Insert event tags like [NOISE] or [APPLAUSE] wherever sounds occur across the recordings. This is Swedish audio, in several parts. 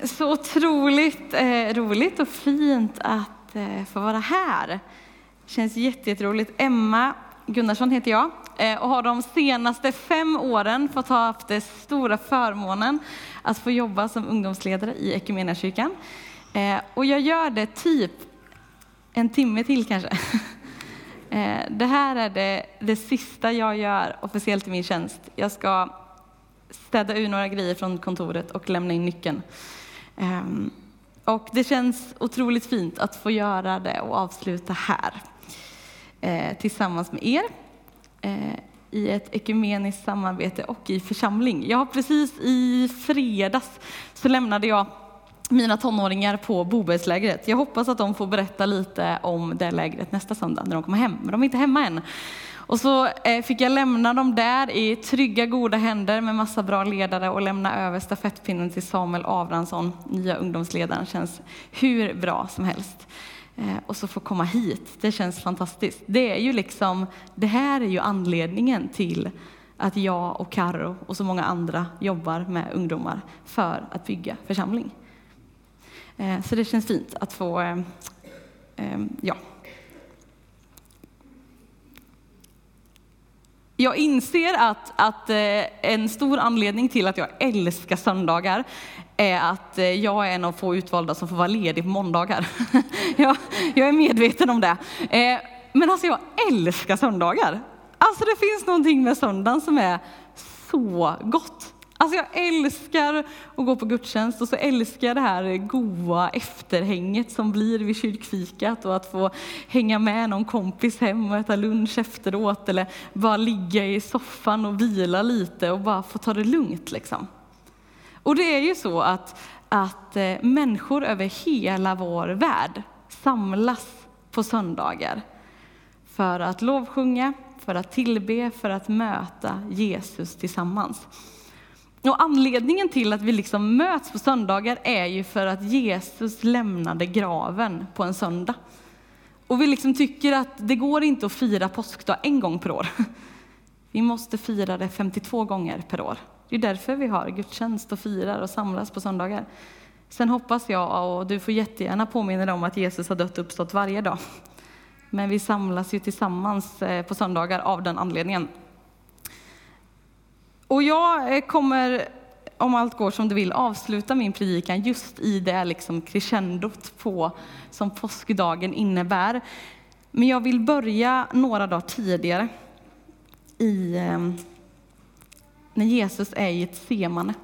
[LAUGHS] så otroligt eh, roligt och fint att eh, få vara här. Känns jätteroligt. Emma Gunnarsson heter jag eh, och har de senaste fem åren fått ha haft den stora förmånen att få jobba som ungdomsledare i Equmeniakyrkan. Eh, och jag gör det typ en timme till kanske. [LAUGHS] Eh, det här är det, det sista jag gör officiellt i min tjänst. Jag ska städa ur några grejer från kontoret och lämna in nyckeln. Ehm, och det känns otroligt fint att få göra det och avsluta här eh, tillsammans med er eh, i ett ekumeniskt samarbete och i församling. Jag har precis i fredags så lämnade jag mina tonåringar på Bobergslägret. Jag hoppas att de får berätta lite om det lägret nästa söndag när de kommer hem, men de är inte hemma än. Och så eh, fick jag lämna dem där i trygga, goda händer med massa bra ledare och lämna över stafettpinnen till Samuel Avransson, nya ungdomsledaren. Känns hur bra som helst. Eh, och så få komma hit, det känns fantastiskt. Det är ju liksom, det här är ju anledningen till att jag och Karo och så många andra jobbar med ungdomar för att bygga församling. Eh, så det känns fint att få, ja, Jag inser att, att eh, en stor anledning till att jag älskar söndagar är att eh, jag är en av få utvalda som får vara ledig på måndagar. [LAUGHS] jag, jag är medveten om det. Eh, men alltså jag älskar söndagar. Alltså det finns någonting med söndagen som är så gott. Alltså jag älskar att gå på gudstjänst och så älskar jag det här goa efterhänget som blir vid kyrkfikat och att få hänga med någon kompis hem och äta lunch efteråt eller bara ligga i soffan och vila lite och bara få ta det lugnt liksom. Och det är ju så att, att eh, människor över hela vår värld samlas på söndagar för att lovsjunga, för att tillbe, för att möta Jesus tillsammans. Och anledningen till att vi liksom möts på söndagar är ju för att Jesus lämnade graven på en söndag. Och vi liksom tycker att det går inte att fira påskdag en gång per år. [LAUGHS] Vi måste fira det 52 gånger per år. Det är därför vi har gudstjänst och firar och samlas på söndagar. Sen hoppas jag, och du får jättegärna påminna dig om att Jesus har dött och uppstått varje dag. Men vi samlas ju tillsammans eh, på söndagar av den anledningen. Och jag eh, kommer, om allt går som du vill, avsluta min predikan just i det liksom crescendot på, som påskdagen innebär. Men jag vill börja några dagar tidigare, i, eh, när Jesus är i ett semane.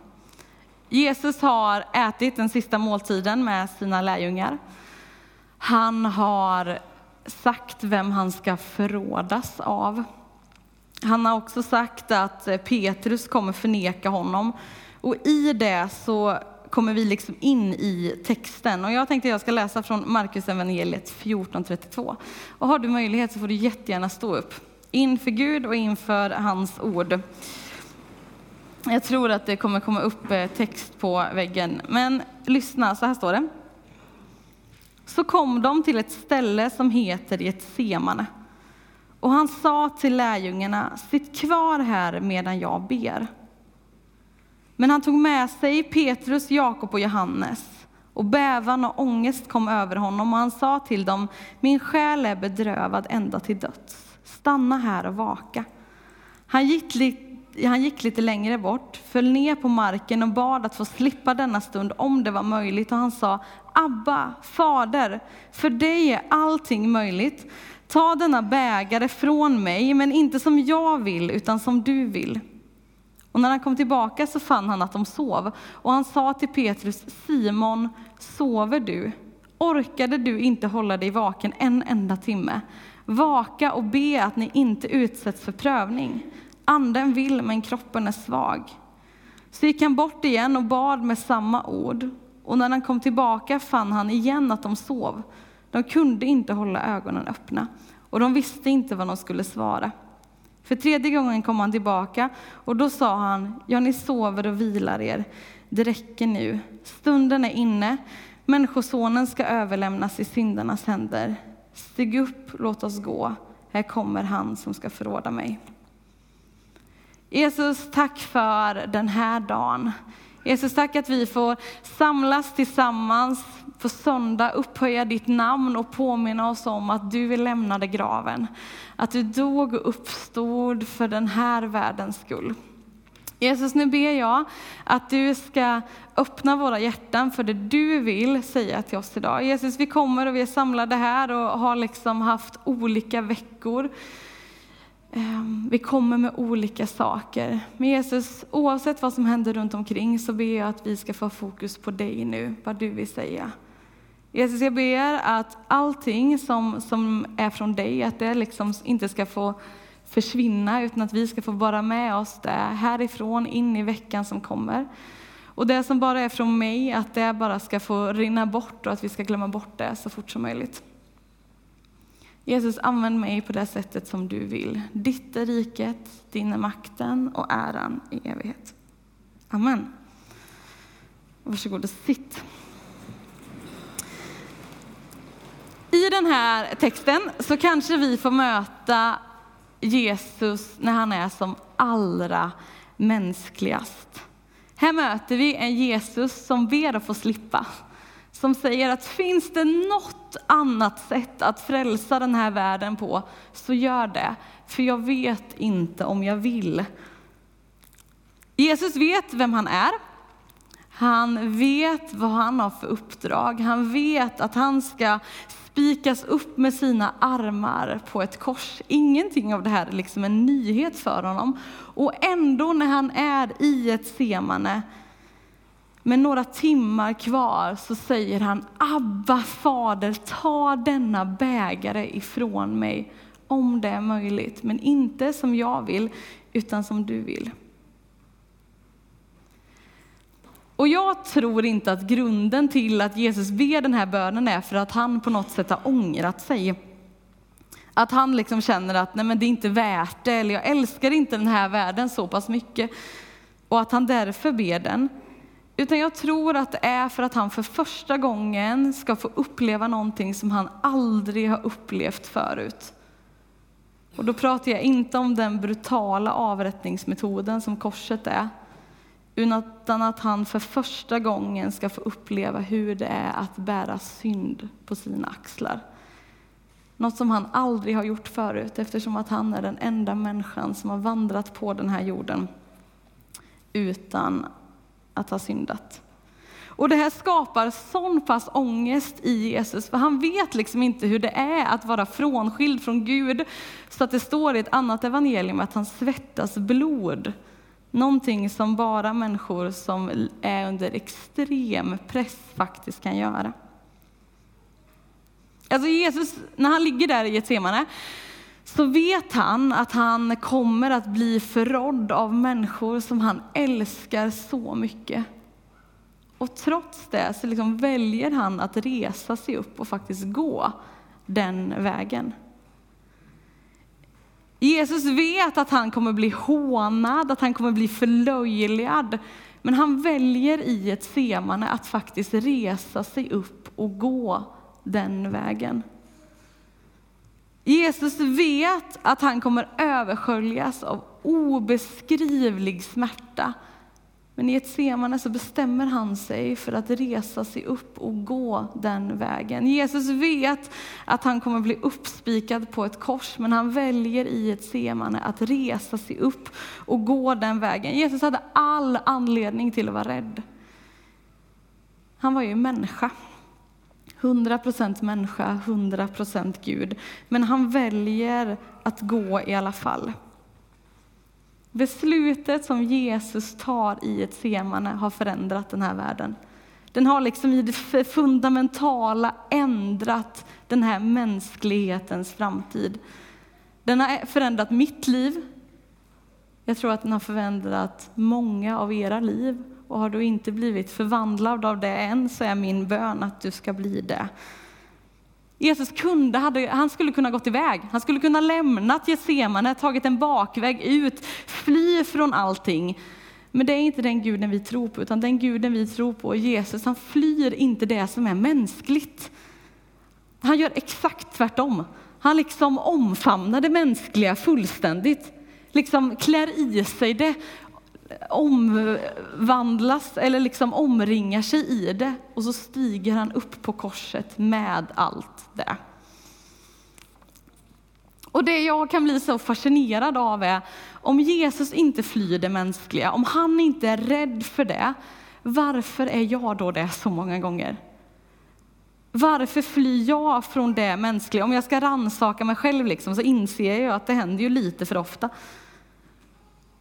Jesus har ätit den sista måltiden med sina lärjungar. Han har sagt vem han ska förrådas av. Han har också sagt att eh, Petrus kommer förneka honom. Och i det så kommer vi liksom in i texten. Och jag tänkte att jag ska läsa från Markus evangeliet 14.32. Och har du möjlighet så får du jättegärna stå upp inför Gud och inför hans ord. Jag tror att det kommer komma upp eh, text på väggen. Men lyssna, så här står det. Så kom de till ett ställe som heter Getsemane. Och han sa till lärjungarna, sitt kvar här medan jag ber. Men han tog med sig Petrus, Jakob och Johannes. Och bävan och ångest kom över honom och han sa till dem, min själ är bedrövad ända till döds. Stanna här och vaka. Han gick, han gick lite längre bort, föll ner på marken och bad att få slippa denna stund om det var möjligt. Och han sa, Abba, Fader, för dig är allting möjligt. Ta denna bägare från mig, men inte som jag vill, utan som du vill. Och när han kom tillbaka så fann han att de sov. Och han sa till Petrus, Simon, sover du? Orkade du inte hålla dig vaken en enda timme? Vaka och be att ni inte utsätts för prövning. Anden vill, men kroppen är svag. Så gick han bort igen och bad med samma ord. Och när han kom tillbaka fann han igen att de sov. De kunde inte hålla ögonen öppna och de visste inte vad de skulle svara. För tredje gången kom han tillbaka och då sa han, ja ni sover och vilar er, det räcker nu, stunden är inne, Människosonen ska överlämnas i syndarnas händer. Stig upp, låt oss gå, här kommer han som ska förråda mig. Jesus, tack för den här dagen. Jesus, tack att vi får samlas tillsammans på söndag, upphöja ditt namn och påminna oss om att du lämnade graven. Att du dog och uppstod för den här världens skull. Jesus, nu ber jag att du ska öppna våra hjärtan för det du vill säga till oss idag. Jesus, vi kommer och vi är samlade här och har liksom haft olika veckor. Ehm, vi kommer med olika saker. Men Jesus, oavsett vad som händer runt omkring så ber jag att vi ska få fokus på dig nu, vad du vill säga. Jesus, jag ber att allting som, som är från dig, att det liksom inte ska få försvinna, utan att vi ska få vara med oss det härifrån in i veckan som kommer. Och det som bara är från mig, att det bara ska få rinna bort och att vi ska glömma bort det så fort som möjligt. Jesus, använd mig på det sättet som du vill. Ditt är riket, din är makten och äran i evighet. Amen. Varsågod och sitt. I den här texten så kanske vi får möta Jesus när han är som allra mänskligast. Här möter vi en Jesus som ber att få slippa. Som säger att finns det något annat sätt att frälsa den här världen på, så gör det. För jag vet inte om jag vill. Jesus vet vem han är. Han vet vad han har för uppdrag. Han vet att han ska spikas upp med sina armar på ett kors. Ingenting av det här är liksom en nyhet för honom. Och ändå när han är i ett semane med några timmar kvar så säger han Abba fader, ta denna bägare ifrån mig om det är möjligt. Men inte som jag vill, utan som du vill. Och jag tror inte att grunden till att Jesus ber den här bönen är för att han på något sätt har ångrat sig. Att han liksom känner att nej men det är inte värt det, eller jag älskar inte den här världen så pass mycket. Och att han därför ber den. Utan jag tror att det är för att han för första gången ska få uppleva någonting som han aldrig har upplevt förut. Och då pratar jag inte om den brutala avrättningsmetoden som korset är, utan att han för första gången ska få uppleva hur det är att bära synd på sina axlar. Något som han aldrig har gjort förut eftersom att han är den enda människan som har vandrat på den här jorden utan att ha syndat. Och det här skapar sån pass ångest i Jesus, för han vet liksom inte hur det är att vara frånskild från Gud. Så att det står i ett annat evangelium att han svettas blod. Någonting som bara människor som är under extrem press faktiskt kan göra. Alltså Jesus, när han ligger där i Getsemane, så vet han att han kommer att bli förrådd av människor som han älskar så mycket. Och trots det så liksom väljer han att resa sig upp och faktiskt gå den vägen. Jesus vet att han kommer bli hånad, att han kommer bli förlöjligad. Men han väljer i ett semane att faktiskt resa sig upp och gå den vägen. Jesus vet att han kommer översköljas av obeskrivlig smärta. Men i ett semane så bestämmer han sig för att resa sig upp och gå den vägen. Jesus vet att han kommer bli uppspikad på ett kors, men han väljer i ett semane att resa sig upp och gå den vägen. Jesus hade all anledning till att vara rädd. Han var ju människa. 100% människa, 100% Gud. Men han väljer att gå i alla fall. Beslutet som Jesus tar i ett semane har förändrat den här världen. Den har liksom i det fundamentala ändrat den här mänsklighetens framtid. Den har förändrat mitt liv. Jag tror att den har förändrat många av era liv. Och har du inte blivit förvandlad av det än så är min bön att du ska bli det. Jesus kunde, hade, han skulle kunna gått iväg. Han skulle kunna lämnat Getsemane, tagit en bakväg ut, fly från allting. Men det är inte den guden vi tror på, utan den guden vi tror på, Jesus, han flyr inte det som är mänskligt. Han gör exakt tvärtom. Han liksom omfamnar det mänskliga fullständigt. liksom klär i sig det, omvandlas eller liksom omringar sig i det och så stiger han upp på korset med allt det. Och det jag kan bli så fascinerad av är, om Jesus inte flyr det mänskliga, om han inte är rädd för det, varför är jag då det så många gånger? Varför flyr jag från det mänskliga? Om jag ska ransaka mig själv liksom, så inser jag att det händer ju lite för ofta.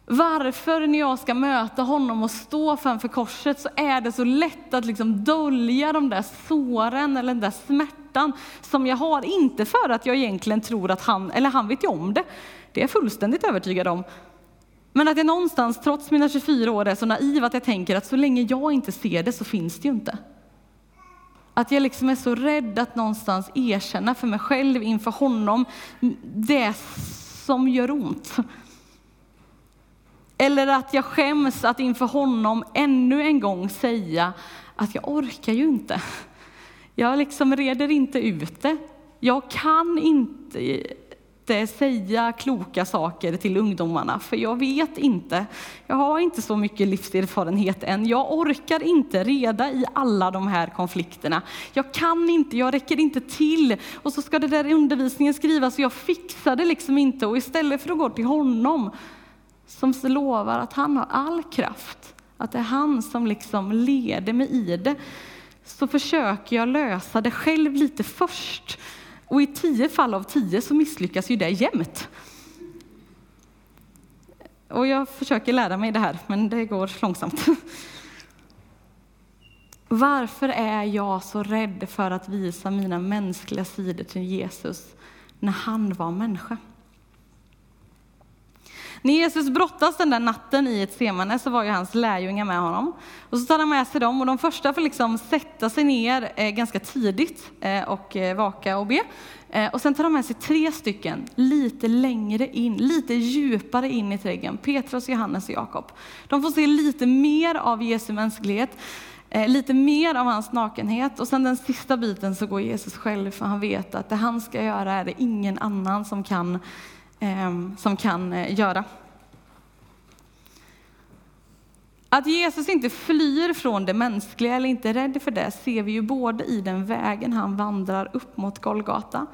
Varför när jag ska möta honom och stå framför korset så är det så lätt att liksom dölja de där såren eller den där smärtan som jag har. Inte för att jag egentligen tror att han, eller han vet ju om det, det är jag fullständigt övertygad om. Men att jag någonstans, trots mina 24 år, är så naiv att jag tänker att så länge jag inte ser det så finns det ju inte. Att jag liksom är så rädd att någonstans erkänna för mig själv inför honom det som gör ont. Eller att jag skäms att inför honom ännu en gång säga att jag orkar ju inte. Jag liksom reder inte ut det. Jag kan inte säga kloka saker till ungdomarna, för jag vet inte. Jag har inte så mycket livserfarenhet än. Jag orkar inte reda i alla de här konflikterna. Jag kan inte, jag räcker inte till. Och så ska det där i undervisningen skrivas och jag fixar det liksom inte. Och istället för att gå till honom som lovar att han har all kraft, att det är han som liksom leder mig i det, så försöker jag lösa det själv lite först. Och i tio fall av tio så misslyckas ju det jämt. Och jag försöker lära mig det här, men det går långsamt. [LAUGHS] Varför är jag så rädd för att visa mina mänskliga sidor till Jesus när han var människa? När Jesus brottas den där natten i ett semane så var ju hans lärjungar med honom. Och så tar han med sig dem och de första får liksom sätta sig ner eh, ganska tidigt eh, och eh, vaka och be. Och sen tar de med sig tre stycken lite längre in, lite djupare in i trädgården. Petrus, Johannes och Jakob. De får se lite mer av Jesu mänsklighet, lite mer av hans nakenhet. Och sen den sista biten så går Jesus själv, för han vet att det han ska göra är det ingen annan som kan Eh, som kan eh, göra. Att Jesus inte flyr från det mänskliga eller inte är rädd för det ser vi ju både i den vägen han vandrar upp mot Golgata,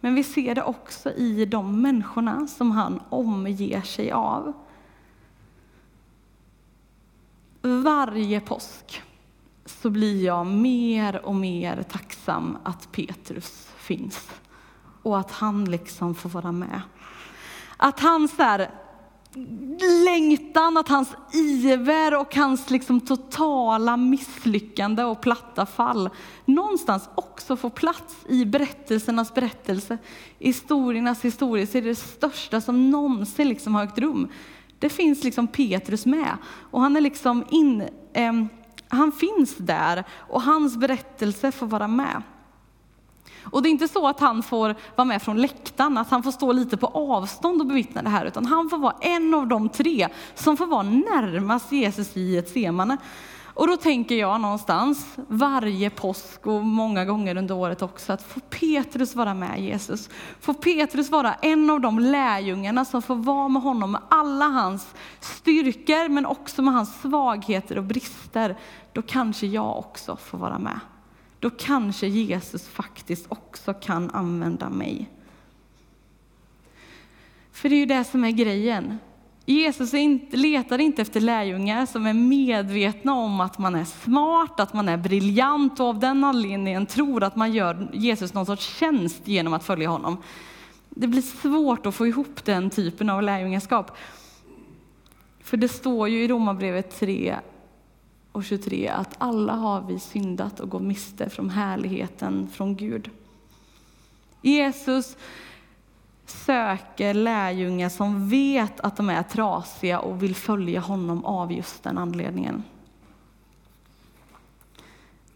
men vi ser det också i de människorna som han omger sig av. Varje påsk så blir jag mer och mer tacksam att Petrus finns och att han liksom får vara med. Att hans där längtan, att hans iver och hans liksom totala misslyckande och platta fall någonstans också får plats i berättelsernas berättelse, historiernas historia, så är det det största som någonsin liksom har ägt rum. Det finns liksom Petrus med och han är liksom in, eh, han finns där och hans berättelse får vara med. Och det är inte så att han får vara med från läktaren, att han får stå lite på avstånd och bevittna det här, utan han får vara en av de tre som får vara närmast Jesus i ett semane. Och då tänker jag någonstans varje påsk och många gånger under året också att få Petrus vara med Jesus. Får Petrus vara en av de lärjungarna som får vara med honom med alla hans styrkor men också med hans svagheter och brister. Då kanske jag också får vara med då kanske Jesus faktiskt också kan använda mig. För det är ju det som är grejen. Jesus inte, letar inte efter lärjungar som är medvetna om att man är smart, att man är briljant och av den anledningen tror att man gör Jesus någon sorts tjänst genom att följa honom. Det blir svårt att få ihop den typen av lärjungaskap. För det står ju i Romarbrevet 3 och 23 att alla har vi syndat och gått miste från härligheten från Gud. Jesus söker lärjungar som vet att de är trasiga och vill följa honom av just den anledningen.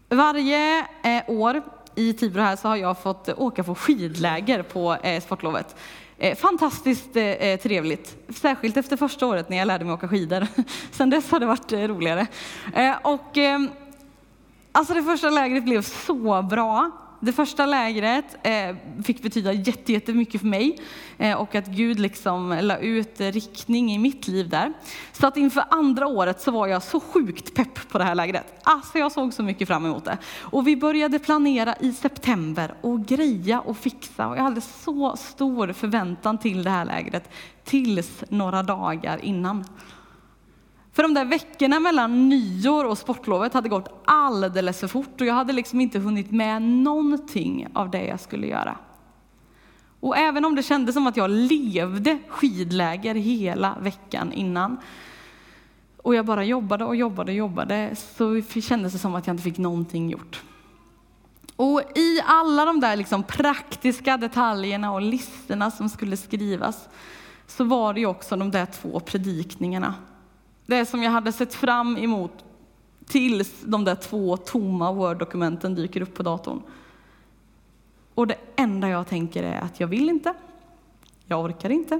Varje eh, år i Tibro här så har jag fått åka på skidläger på eh, sportlovet. Eh, fantastiskt eh, eh, trevligt, särskilt efter första året när jag lärde mig åka skidor. [LAUGHS] Sen dess har det varit roligare. Och, ehm, alltså det första lägret blev så bra. Det första lägret eh, fick betyda jättemycket för mig eh, och att Gud liksom la ut riktning i mitt liv där. Så att inför andra året så var jag så sjukt pepp på det här lägret. Alltså jag såg så mycket fram emot det. Och vi började planera i september och greja och fixa och jag hade så stor förväntan till det här lägret tills några dagar innan. För de där veckorna mellan nyår och sportlovet hade gått alldeles för fort och jag hade liksom inte hunnit med någonting av det jag skulle göra. Och även om det kändes som att jag levde skidläger hela veckan innan och jag bara jobbade och jobbade och jobbade så kändes det som att jag inte fick någonting gjort. Och i alla de där liksom praktiska detaljerna och listorna som skulle skrivas så var det ju också de där två predikningarna det som jag hade sett fram emot tills de där två tomma Word-dokumenten dyker upp på datorn. Och det enda jag tänker är att jag vill inte, jag orkar inte.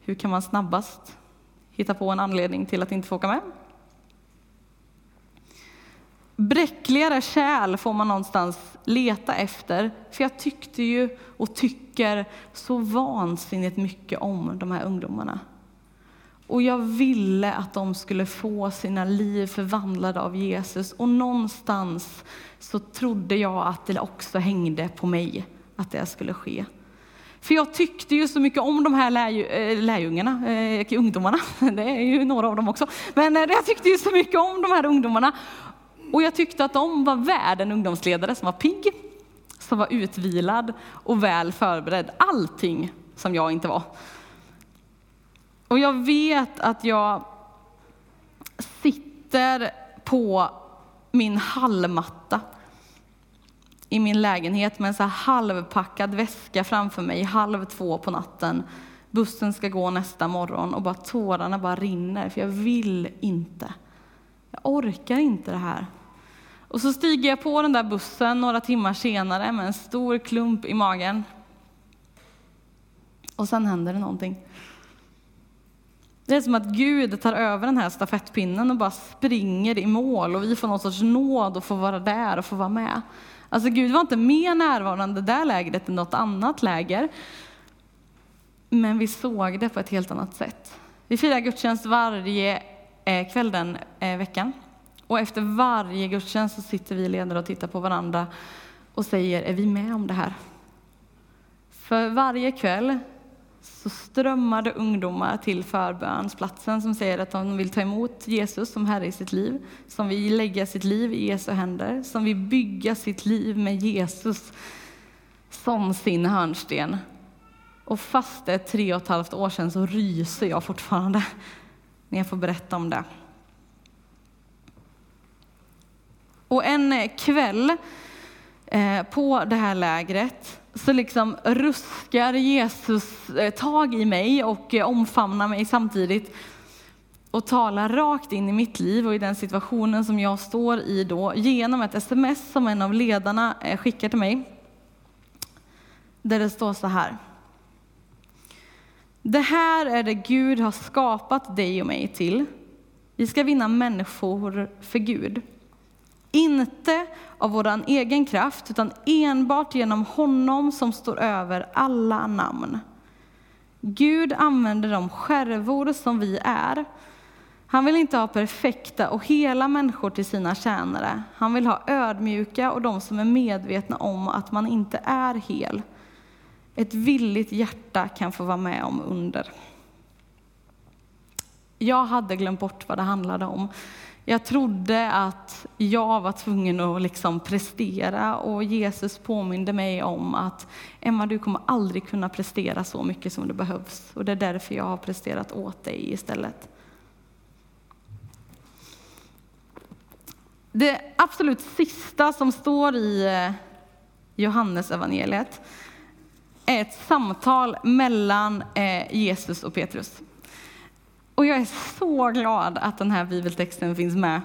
Hur kan man snabbast hitta på en anledning till att inte få åka med? Bräckligare kärl får man någonstans leta efter, för jag tyckte ju och tycker så vansinnigt mycket om de här ungdomarna. Och jag ville att de skulle få sina liv förvandlade av Jesus. Och någonstans så trodde jag att det också hängde på mig att det skulle ske. För jag tyckte ju så mycket om de här lärju, eh, lärjungarna, äh, ungdomarna, [LAUGHS] det är ju några av dem också. Men eh, jag tyckte ju så mycket om de här ungdomarna. Och jag tyckte att de var värd en ungdomsledare som var pigg, som var utvilad och väl förberedd. Allting som jag inte var. Och jag vet att jag sitter på min hallmatta i min lägenhet med en så halvpackad väska framför mig, halv två på natten. Bussen ska gå nästa morgon och bara tårarna bara rinner, för jag vill inte. Jag orkar inte det här. Och så stiger jag på den där bussen några timmar senare med en stor klump i magen. Och sen händer det någonting. Det är som att Gud tar över den här stafettpinnen och bara springer i mål och vi får någon sorts nåd och får vara där och få vara med. Alltså Gud var inte mer närvarande det där lägret än något annat läger. Men vi såg det på ett helt annat sätt. Vi firar gudstjänst varje eh, kväll den eh, veckan. Och efter varje gudstjänst så sitter vi ledare och tittar på varandra och säger, är vi med om det här? För varje kväll så strömmade ungdomar till förbönsplatsen som säger att de vill ta emot Jesus som Herre i sitt liv, som vill lägga sitt liv i Jesu händer, som vill bygga sitt liv med Jesus som sin hörnsten. Och fast det är tre och ett halvt år sedan så ryser jag fortfarande när jag får berätta om det. Och en kväll eh, på det här lägret så liksom ruskar Jesus eh, tag i mig och eh, omfamnar mig samtidigt och talar rakt in i mitt liv och i den situationen som jag står i då genom ett sms som en av ledarna eh, skickar till mig. Där det står så här. Det här är det Gud har skapat dig och mig till. Vi ska vinna människor för Gud. Inte av vår egen kraft, utan enbart genom honom som står över alla namn. Gud använder de skärvor som vi är. Han vill inte ha perfekta och hela människor till sina tjänare. Han vill ha ödmjuka och de som är medvetna om att man inte är hel. Ett villigt hjärta kan få vara med om under. Jag hade glömt bort vad det handlade om. Jag trodde att jag var tvungen att liksom prestera och Jesus påminde mig om att Emma, du kommer aldrig kunna prestera så mycket som det behövs och det är därför jag har presterat åt dig istället. Det absolut sista som står i eh, Johannes evangeliet är ett samtal mellan eh, Jesus och Petrus. Och jag är så glad att den här bibeltexten finns med.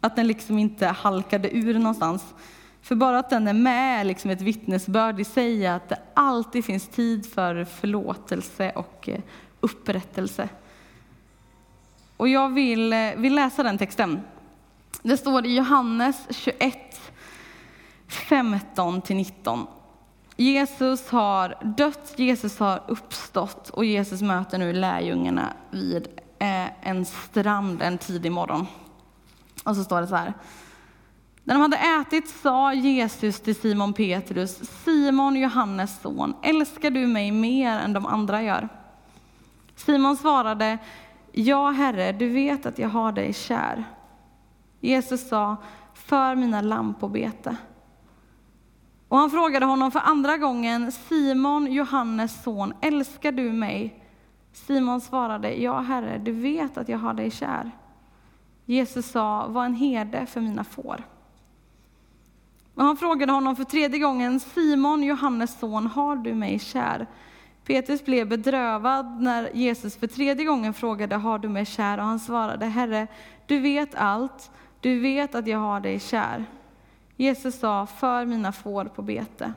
Att den liksom inte halkade ur någonstans. För bara att den är med är liksom ett vittnesbörd i sig att det alltid finns tid för förlåtelse och eh, upprättelse. Och jag vill, eh, vill läsa den texten. Det står i Johannes 21, 15-19. Jesus har dött, Jesus har uppstått och Jesus möter nu lärjungarna vid eh, en strand en tidig morgon. Och så står det så här. När de hade ätit sa Jesus till Simon Petrus, Simon, Johannes son, älskar du mig mer än de andra gör? Simon svarade, Ja, Herre, du vet att jag har dig kär. Jesus sa, för mina lamm på bete. Och han frågade honom för andra gången, Simon, Johannes son, älskar du mig? Simon svarade, ja Herre, du vet att jag har dig kär. Jesus sa, var en herde för mina får. Och han frågade honom för tredje gången, Simon, Johannes son, har du mig kär? Petrus blev bedrövad när Jesus för tredje gången frågade, har du mig kär? Och han svarade, Herre, du vet allt, du vet att jag har dig kär. Jesus sa, för mina får på bete.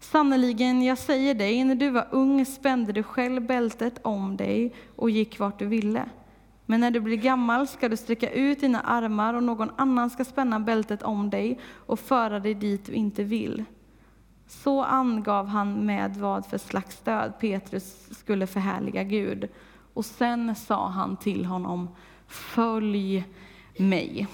Sannerligen, jag säger dig, när du var ung spände du själv bältet om dig och gick vart du ville. Men när du blir gammal ska du sträcka ut dina armar och någon annan ska spänna bältet om dig och föra dig dit du inte vill. Så angav han med vad för slags stöd Petrus skulle förhärliga Gud. Och sen sa han till honom, följ mig.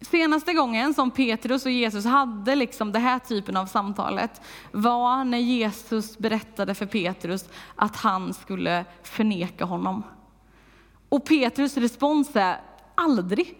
Senaste gången som Petrus och Jesus hade liksom den här typen av samtalet var när Jesus berättade för Petrus att han skulle förneka honom. Och Petrus respons är aldrig.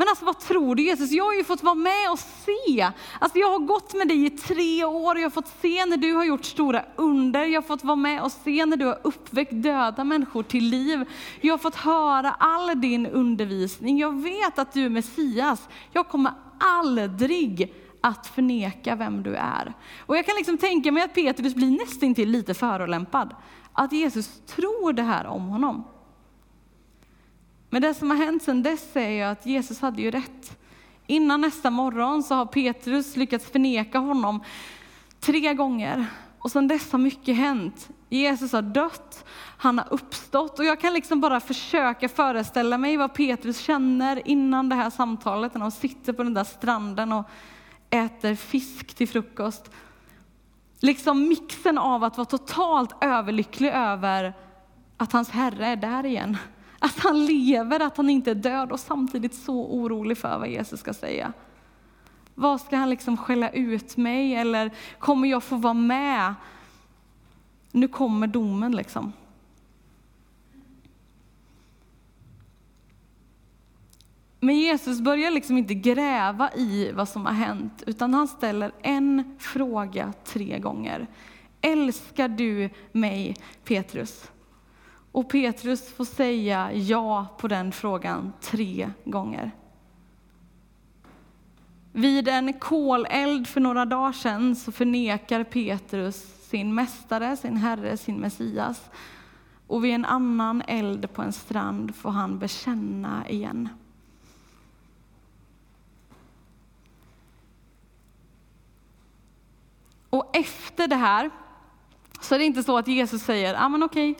Men alltså vad tror du Jesus? Jag har ju fått vara med och se. Alltså jag har gått med dig i tre år, jag har fått se när du har gjort stora under, jag har fått vara med och se när du har uppväckt döda människor till liv. Jag har fått höra all din undervisning, jag vet att du är Messias. Jag kommer aldrig att förneka vem du är. Och jag kan liksom tänka mig att Petrus blir nästintill lite förolämpad. Att Jesus tror det här om honom. Men det som har hänt sedan dess är ju att Jesus hade ju rätt. Innan nästa morgon så har Petrus lyckats förneka honom tre gånger. Och sedan dess har mycket hänt. Jesus har dött, han har uppstått och jag kan liksom bara försöka föreställa mig vad Petrus känner innan det här samtalet när de sitter på den där stranden och äter fisk till frukost. Liksom mixen av att vara totalt överlycklig över att hans Herre är där igen. Att han lever, att han inte är död och samtidigt så orolig för vad Jesus ska säga. Vad ska han liksom skälla ut mig eller kommer jag få vara med? Nu kommer domen liksom. Men Jesus börjar liksom inte gräva i vad som har hänt, utan han ställer en fråga tre gånger. Älskar du mig, Petrus? Och Petrus får säga ja på den frågan tre gånger. Vid en koleld för några dagar sedan så förnekar Petrus sin mästare, sin herre, sin Messias. Och vid en annan eld på en strand får han bekänna igen. Och efter det här så är det inte så att Jesus säger, ja ah, men okej,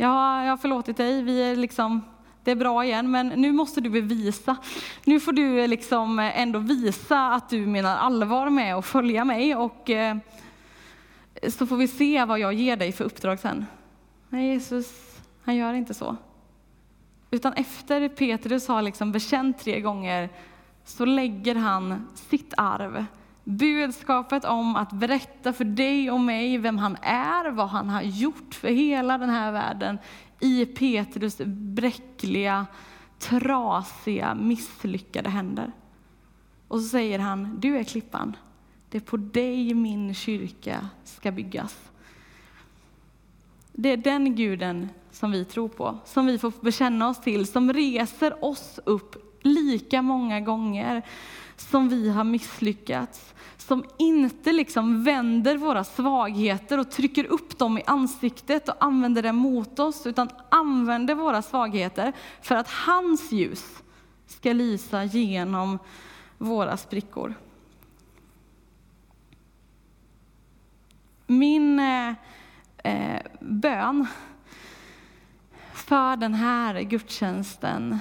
Ja, jag har förlåtit dig, vi är liksom, det är bra igen, men nu måste du bevisa. Nu får du liksom ändå visa att du menar allvar med att följa mig och eh, så får vi se vad jag ger dig för uppdrag sen. Nej, Jesus, han gör inte så. Utan efter Petrus har liksom bekänt tre gånger så lägger han sitt arv budskapet om att berätta för dig och mig vem han är, vad han har gjort för hela den här världen i Petrus bräckliga, trasiga, misslyckade händer. Och så säger han, du är klippan. Det är på dig min kyrka ska byggas. Det är den guden som vi tror på, som vi får bekänna oss till, som reser oss upp lika många gånger som vi har misslyckats, som inte liksom vänder våra svagheter och trycker upp dem i ansiktet och använder det mot oss, utan använder våra svagheter för att hans ljus ska lysa genom våra sprickor. Min eh, eh bön för den här gudstjänsten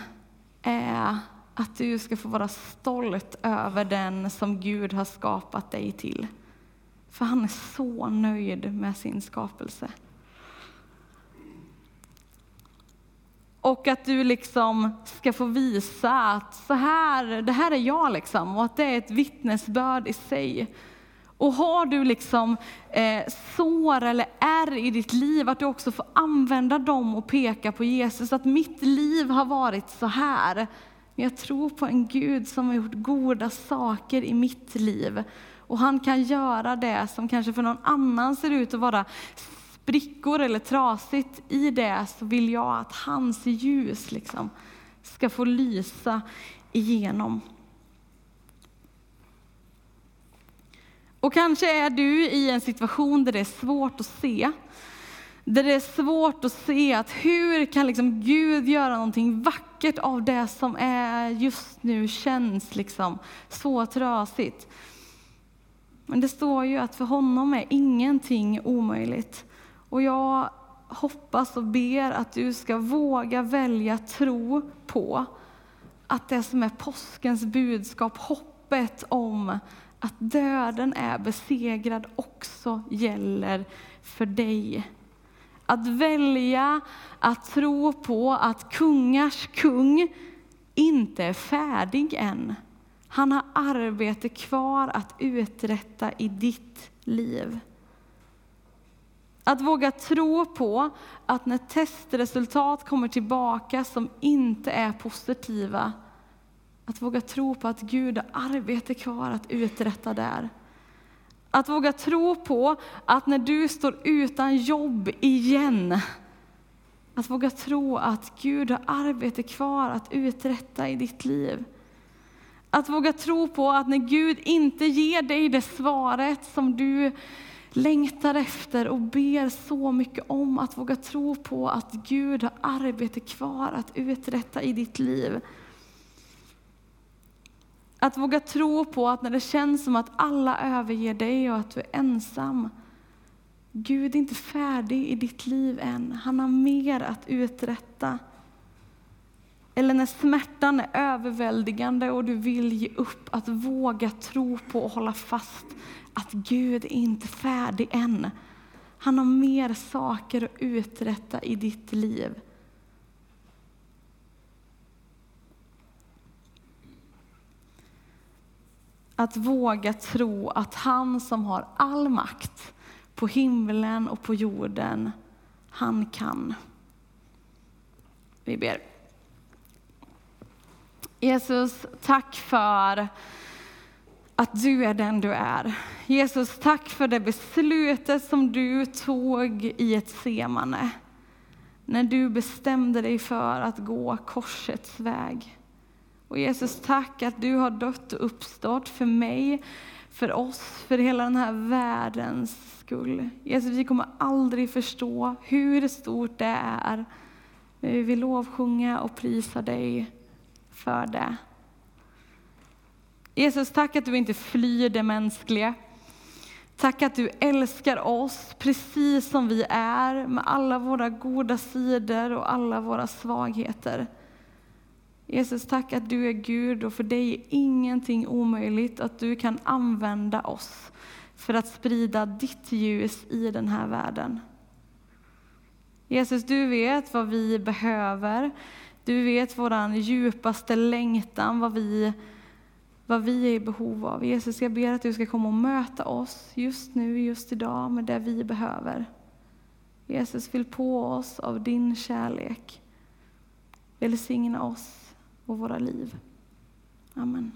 är att du ska få vara stolt över den som Gud har skapat dig till. För han är så nöjd med sin skapelse. Och att du liksom ska få visa att så här, det här är jag liksom, och att det är ett vittnesbörd i sig. Och har du liksom eh, sår eller ärr i ditt liv, att du också får använda dem och peka på Jesus. Att mitt liv har varit så här. Men jag tror på en Gud som har gjort goda saker i mitt liv. Och han kan göra det som kanske för någon annan ser ut att vara sprickor eller trasigt. I det så vill jag att hans ljus liksom ska få lysa igenom. Och kanske är du i en situation där det är svårt att se. Där det är svårt att se att hur kan liksom Gud göra någonting vackert vackert av det som är just nu känns liksom så trasigt. Men det står ju att för honom är ingenting omöjligt. Och jag hoppas och ber att du ska våga välja tro på att det som är påskens budskap, hoppet om att döden är besegrad också gäller för dig. Att välja att tro på att kungars kung inte är färdig än. Han har arbete kvar att uträtta i ditt liv. Att våga tro på att när testresultat kommer tillbaka som inte är positiva, att våga tro på att Gud har arbete kvar att uträtta där. Att våga tro på att när du står utan jobb igen, att våga tro att Gud har arbete kvar att uträtta i ditt liv. Att våga tro på att när Gud inte ger dig det svaret som du längtar efter och ber så mycket om, att våga tro på att Gud har arbete kvar att uträtta i ditt liv. Att våga tro på att när det känns som att alla överger dig och att du är ensam, Gud är inte färdig i ditt liv än. Han har mer att uträtta. Eller när smärtan är överväldigande och du vill ge upp, att våga tro på och hålla fast att Gud är inte färdig än. Han har mer saker att uträtta i ditt liv. Att våga tro att han som har all makt på himlen och på jorden, han kan. Vi ber. Jesus, tack för att du är den du är. Jesus, tack för det beslutet som du tog i ett semane. När du bestämde dig för att gå korsets väg. Och Jesus, tack att du har dött och uppstått för mig, för oss, för hela den här världens skull. Jesus, vi kommer aldrig förstå hur stort det är. Men vi vill lovsjunga och prisa dig för det. Jesus, tack att du inte flyr det mänskliga. Tack att du älskar oss precis som vi är, med alla våra goda sidor och alla våra svagheter. Jesus, tack att du är Gud och för dig är ingenting omöjligt, att du kan använda oss för att sprida ditt ljus i den här världen. Jesus, du vet vad vi behöver. Du vet vår djupaste längtan, vad vi, vad vi är i behov av. Jesus, jag ber att du ska komma och möta oss just nu, just idag, med det vi behöver. Jesus, fyll på oss av din kärlek. Välsigna oss och våra liv. Amen.